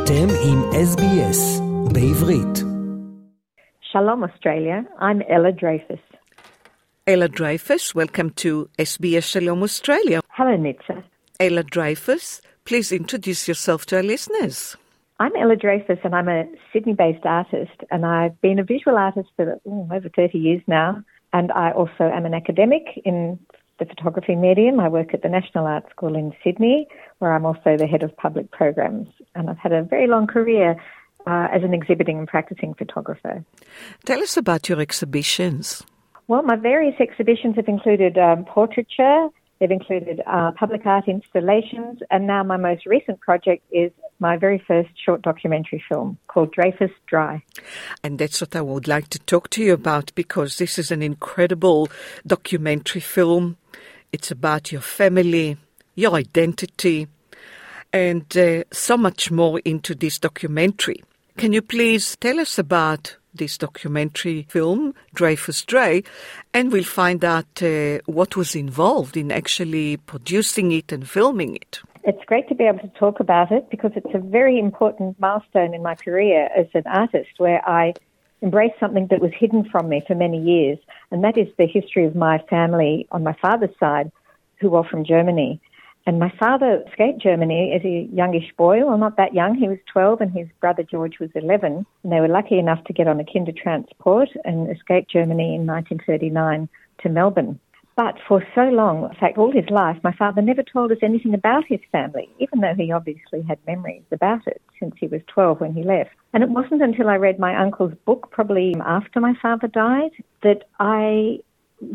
אתם עם SBS בעברית. Shalom Australia, I'm Ella Dreyfus. Ella Dreyfus, welcome to SBS Shalom Australia. Hello Nitsa. Ella Dreyfus, please introduce yourself to our listeners. I'm Ella Dreyfus and I'm a Sydney based artist and I've been a visual artist for ooh, over 30 years now and I also am an academic in the photography medium. I work at the National Art School in Sydney where I'm also the head of public programs and I've had a very long career uh, as an exhibiting and practicing photographer. Tell us about your exhibitions. Well, my various exhibitions have included um, portraiture, they've included uh, public art installations, and now my most recent project is my very first short documentary film called Dreyfus Drei. And that's what I would like to talk to you about because this is an incredible documentary film. It's about your family, your identity, and uh, so much more into this documentary. Can you please tell us about this documentary film, Dreyfus Drei, and we'll find out uh, what was involved in actually producing it and filming it. It's great to be able to talk about it because it's a very important milestone in my career as an artist where I embraced something that was hidden from me for many years, and that is the history of my family on my father's side, who are from Germany. And my father escaped Germany as a youngish boy. Well, not that young. He was 12 and his brother George was 11. And they were lucky enough to get on a kinder transport and escape Germany in 1939 to Melbourne. But for so long, in fact, all his life, my father never told us anything about his family, even though he obviously had memories about it since he was 12 when he left. And it wasn't until I read my uncle's book, probably after my father died, that I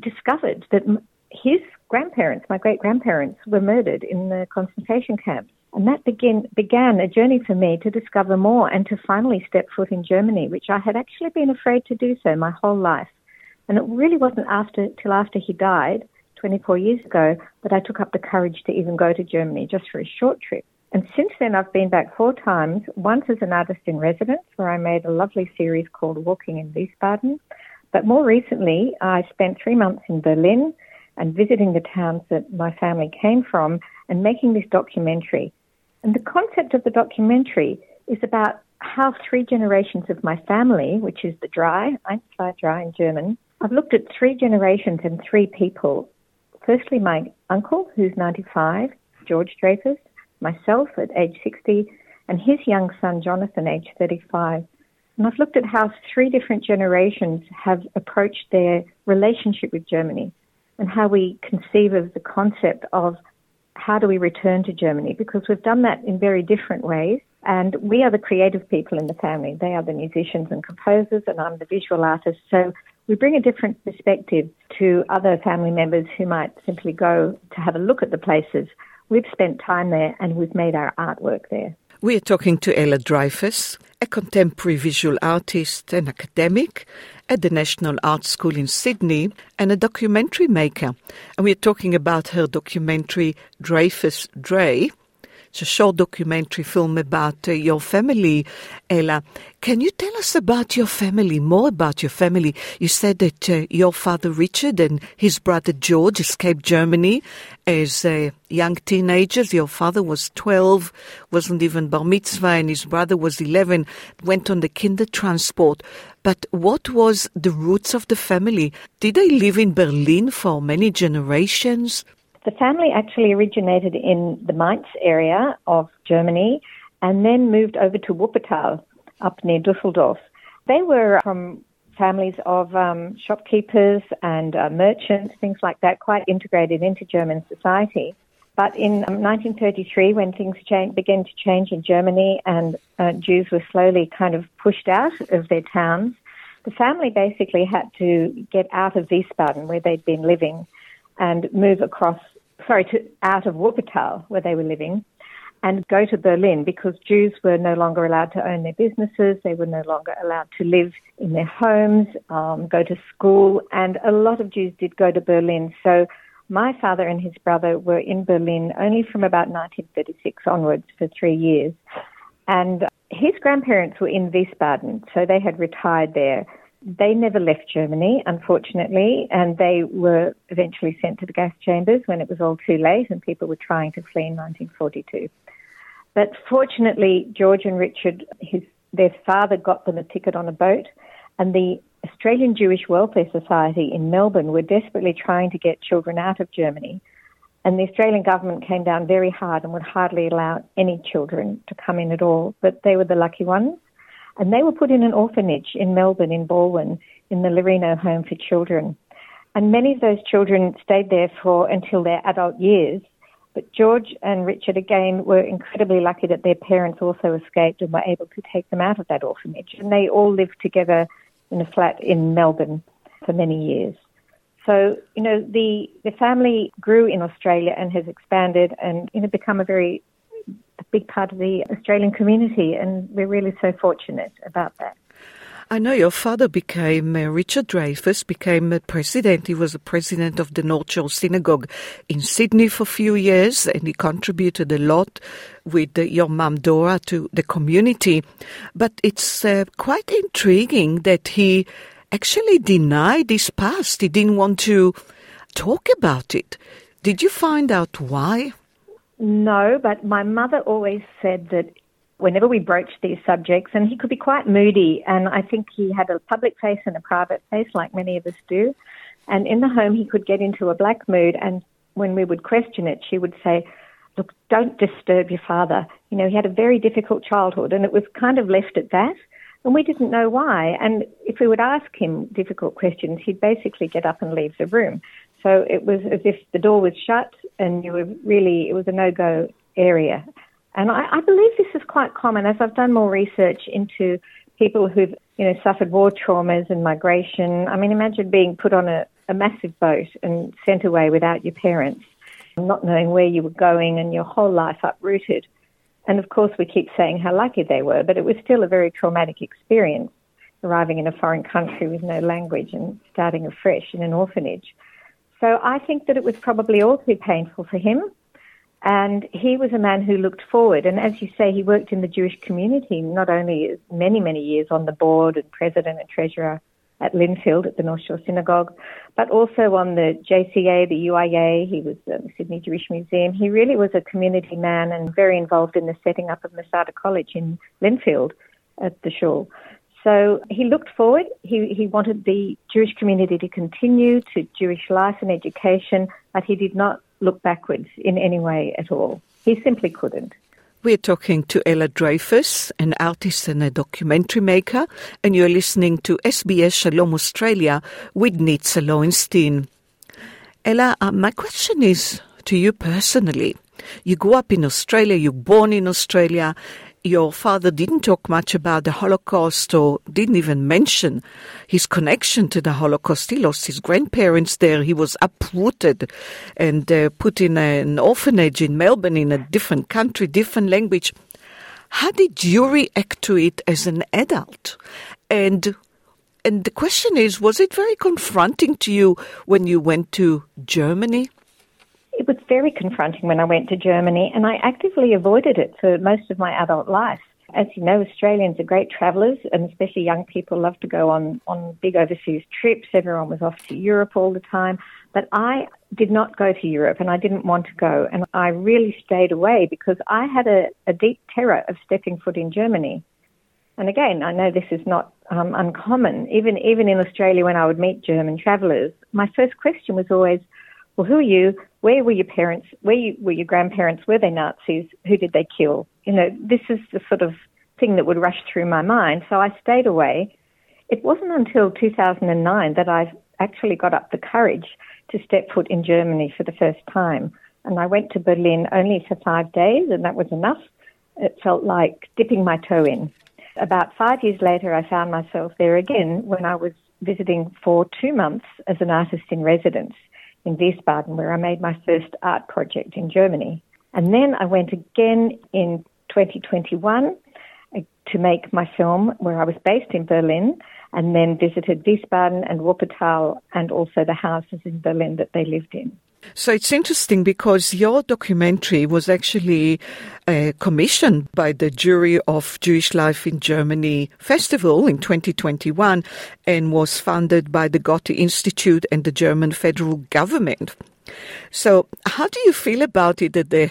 discovered that his grandparents, my great grandparents, were murdered in the concentration camps. And that begin, began a journey for me to discover more and to finally step foot in Germany, which I had actually been afraid to do so my whole life. And it really wasn't after till after he died, 24 years ago, that I took up the courage to even go to Germany just for a short trip. And since then, I've been back four times. Once as an artist in residence, where I made a lovely series called Walking in Wiesbaden. But more recently, I spent three months in Berlin and visiting the towns that my family came from and making this documentary. And the concept of the documentary is about how three generations of my family, which is the Drei, Eins, zwei, drei in German, I've looked at three generations and three people. Firstly, my uncle, who's 95, George Dreyfus, myself at age 60, and his young son, Jonathan, age 35. And I've looked at how three different generations have approached their relationship with Germany and how we conceive of the concept of how do we return to Germany because we've done that in very different ways. And we are the creative people in the family. They are the musicians and composers, and I'm the visual artist. So we bring a different perspective to other family members who might simply go to have a look at the places. We've spent time there and we've made our artwork there. We are talking to Ella Dreyfus, a contemporary visual artist and academic at the National Art School in Sydney and a documentary maker. And we are talking about her documentary Dreyfus Drei. It's a short documentary film about uh, your family, Ella. Can you tell us about your family, more about your family? You said that uh, your father Richard and his brother George escaped Germany as uh, young teenagers. Your father was 12, wasn't even bar mitzvah, and his brother was 11, went on the kinder transport. But what was the roots of the family? Did they live in Berlin for many generations? The family actually originated in the Mainz area of Germany and then moved over to Wuppertal up near Dusseldorf. They were from families of um, shopkeepers and uh, merchants, things like that, quite integrated into German society. But in um, 1933, when things change, began to change in Germany and uh, Jews were slowly kind of pushed out of their towns, the family basically had to get out of Wiesbaden, where they'd been living, and move across sorry, to, out of Wuppertal, where they were living, and go to Berlin because Jews were no longer allowed to own their businesses. They were no longer allowed to live in their homes, um, go to school, and a lot of Jews did go to Berlin. So my father and his brother were in Berlin only from about 1936 onwards for three years. And his grandparents were in Wiesbaden, so they had retired there. They never left Germany, unfortunately, and they were eventually sent to the gas chambers when it was all too late and people were trying to flee in 1942. But fortunately, George and Richard, his, their father got them a ticket on a boat, and the Australian Jewish Welfare Society in Melbourne were desperately trying to get children out of Germany. And the Australian government came down very hard and would hardly allow any children to come in at all. But they were the lucky ones. And they were put in an orphanage in Melbourne, in Balwyn, in the Larino Home for Children. And many of those children stayed there for until their adult years. But George and Richard again were incredibly lucky that their parents also escaped and were able to take them out of that orphanage. And they all lived together in a flat in Melbourne for many years. So, you know, the, the family grew in Australia and has expanded and, you know, become a very big part of the Australian community. And we're really so fortunate about that. I know your father became, uh, Richard Dreyfus became a president. He was the president of the North Shore Synagogue in Sydney for a few years and he contributed a lot with uh, your mum Dora to the community. But it's uh, quite intriguing that he actually denied his past. He didn't want to talk about it. Did you find out why? No, but my mother always said that whenever we broached these subjects, and he could be quite moody, and I think he had a public face and a private face, like many of us do. And in the home, he could get into a black mood, and when we would question it, she would say, Look, don't disturb your father. You know, he had a very difficult childhood, and it was kind of left at that. And we didn't know why. And if we would ask him difficult questions, he'd basically get up and leave the room. So it was as if the door was shut and you were really, it was a no go area. And I, I believe this is quite common as I've done more research into people who've, you know, suffered war traumas and migration. I mean, imagine being put on a, a massive boat and sent away without your parents, not knowing where you were going and your whole life uprooted. And of course, we keep saying how lucky they were, but it was still a very traumatic experience arriving in a foreign country with no language and starting afresh in an orphanage. So I think that it was probably all too painful for him. And he was a man who looked forward. And as you say, he worked in the Jewish community, not only many, many years on the board and president and treasurer at Lindfield at the North Shore Synagogue, but also on the JCA, the UIA. He was at the Sydney Jewish Museum. He really was a community man and very involved in the setting up of Masada College in Lindfield at the Shore. So he looked forward. He, he wanted the Jewish community to continue to Jewish life and education, but he did not look backwards in any way at all. He simply couldn't. We're talking to Ella Dreyfus, an artist and a documentary maker, and you're listening to SBS Shalom Australia with Nitza Lowenstein. Ella, uh, my question is to you personally. You grew up in Australia, you're born in Australia, your father didn't talk much about the Holocaust or didn't even mention his connection to the Holocaust. He lost his grandparents there. He was uprooted and uh, put in an orphanage in Melbourne in a different country, different language. How did you react to it as an adult? And and the question is, was it very confronting to you when you went to Germany? It was very confronting when I went to Germany, and I actively avoided it for most of my adult life. As you know, Australians are great travellers, and especially young people love to go on, on big overseas trips. Everyone was off to Europe all the time. But I did not go to Europe, and I didn't want to go. And I really stayed away because I had a, a deep terror of stepping foot in Germany. And again, I know this is not um, uncommon. Even even in Australia, when I would meet German travellers, my first question was always, "Well, who are you? where were your parents? Where you, were your grandparents? Were they Nazis? Who did they kill? You know, this is the sort of thing that would rush through my mind. So I stayed away. It wasn't until 2009 that I actually got up the courage to step foot in Germany for the first time. And I went to Berlin only for five days, and that was enough. It felt like dipping my toe in. About five years later, I found myself there again when I was visiting for two months as an artist in residence in Wiesbaden, where I made my first art project in Germany. And then I went again in 2021 uh, to make my film, where I was based in Berlin, and then visited Wiesbaden and Wuppertal and also the houses in Berlin that they lived in. So it's interesting because your documentary was actually uh, commissioned by the Jury of Jewish Life in Germany Festival in 2021 and was funded by the Goethe Institute and the German federal government. So, how do you feel about it that the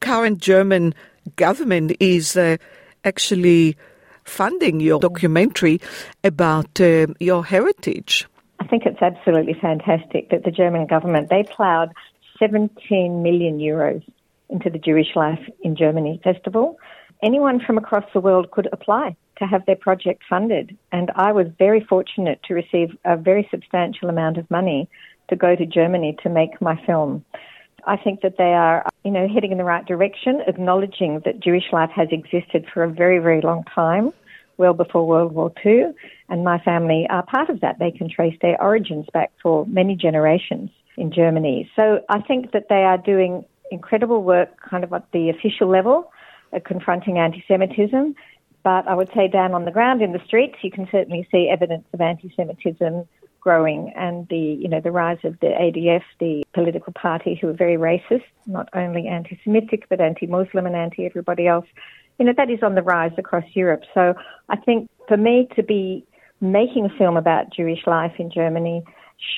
current German government is uh, actually funding your documentary about uh, your heritage? I think it's absolutely fantastic that the German government they ploughed 17 million euros into the Jewish Life in Germany festival. Anyone from across the world could apply to have their project funded, and I was very fortunate to receive a very substantial amount of money to go to Germany to make my film. I think that they are, you know, heading in the right direction, acknowledging that Jewish life has existed for a very, very long time, well before World War II, and my family are part of that. They can trace their origins back for many generations in Germany. So I think that they are doing incredible work kind of at the official level, at confronting anti-Semitism. But I would say down on the ground in the streets, you can certainly see evidence of anti-Semitism growing and the, you know, the rise of the ADF, the political party who are very racist, not only anti-Semitic, but anti-Muslim and anti-everybody else. You know, that is on the rise across Europe. So I think for me to be making a film about Jewish life in Germany,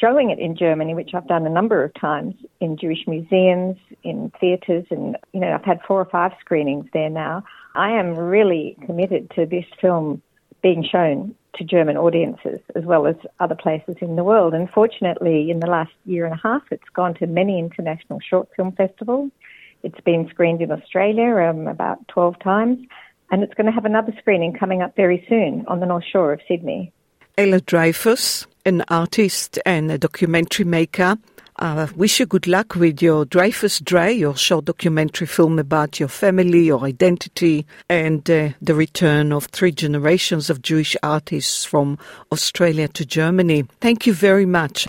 showing it in Germany, which I've done a number of times in Jewish museums, in theatres, and you know I've had four or five screenings there now. I am really committed to this film being shown to German audiences as well as other places in the world. And fortunately, in the last year and a half, it's gone to many international short film festivals. It's been screened in Australia um, about 12 times, and it's going to have another screening coming up very soon on the North Shore of Sydney. Ella Dreyfus, an artist and a documentary maker. I wish you good luck with your Dreyfus Drei, your short documentary film about your family, your identity, and uh, the return of three generations of Jewish artists from Australia to Germany. Thank you very much.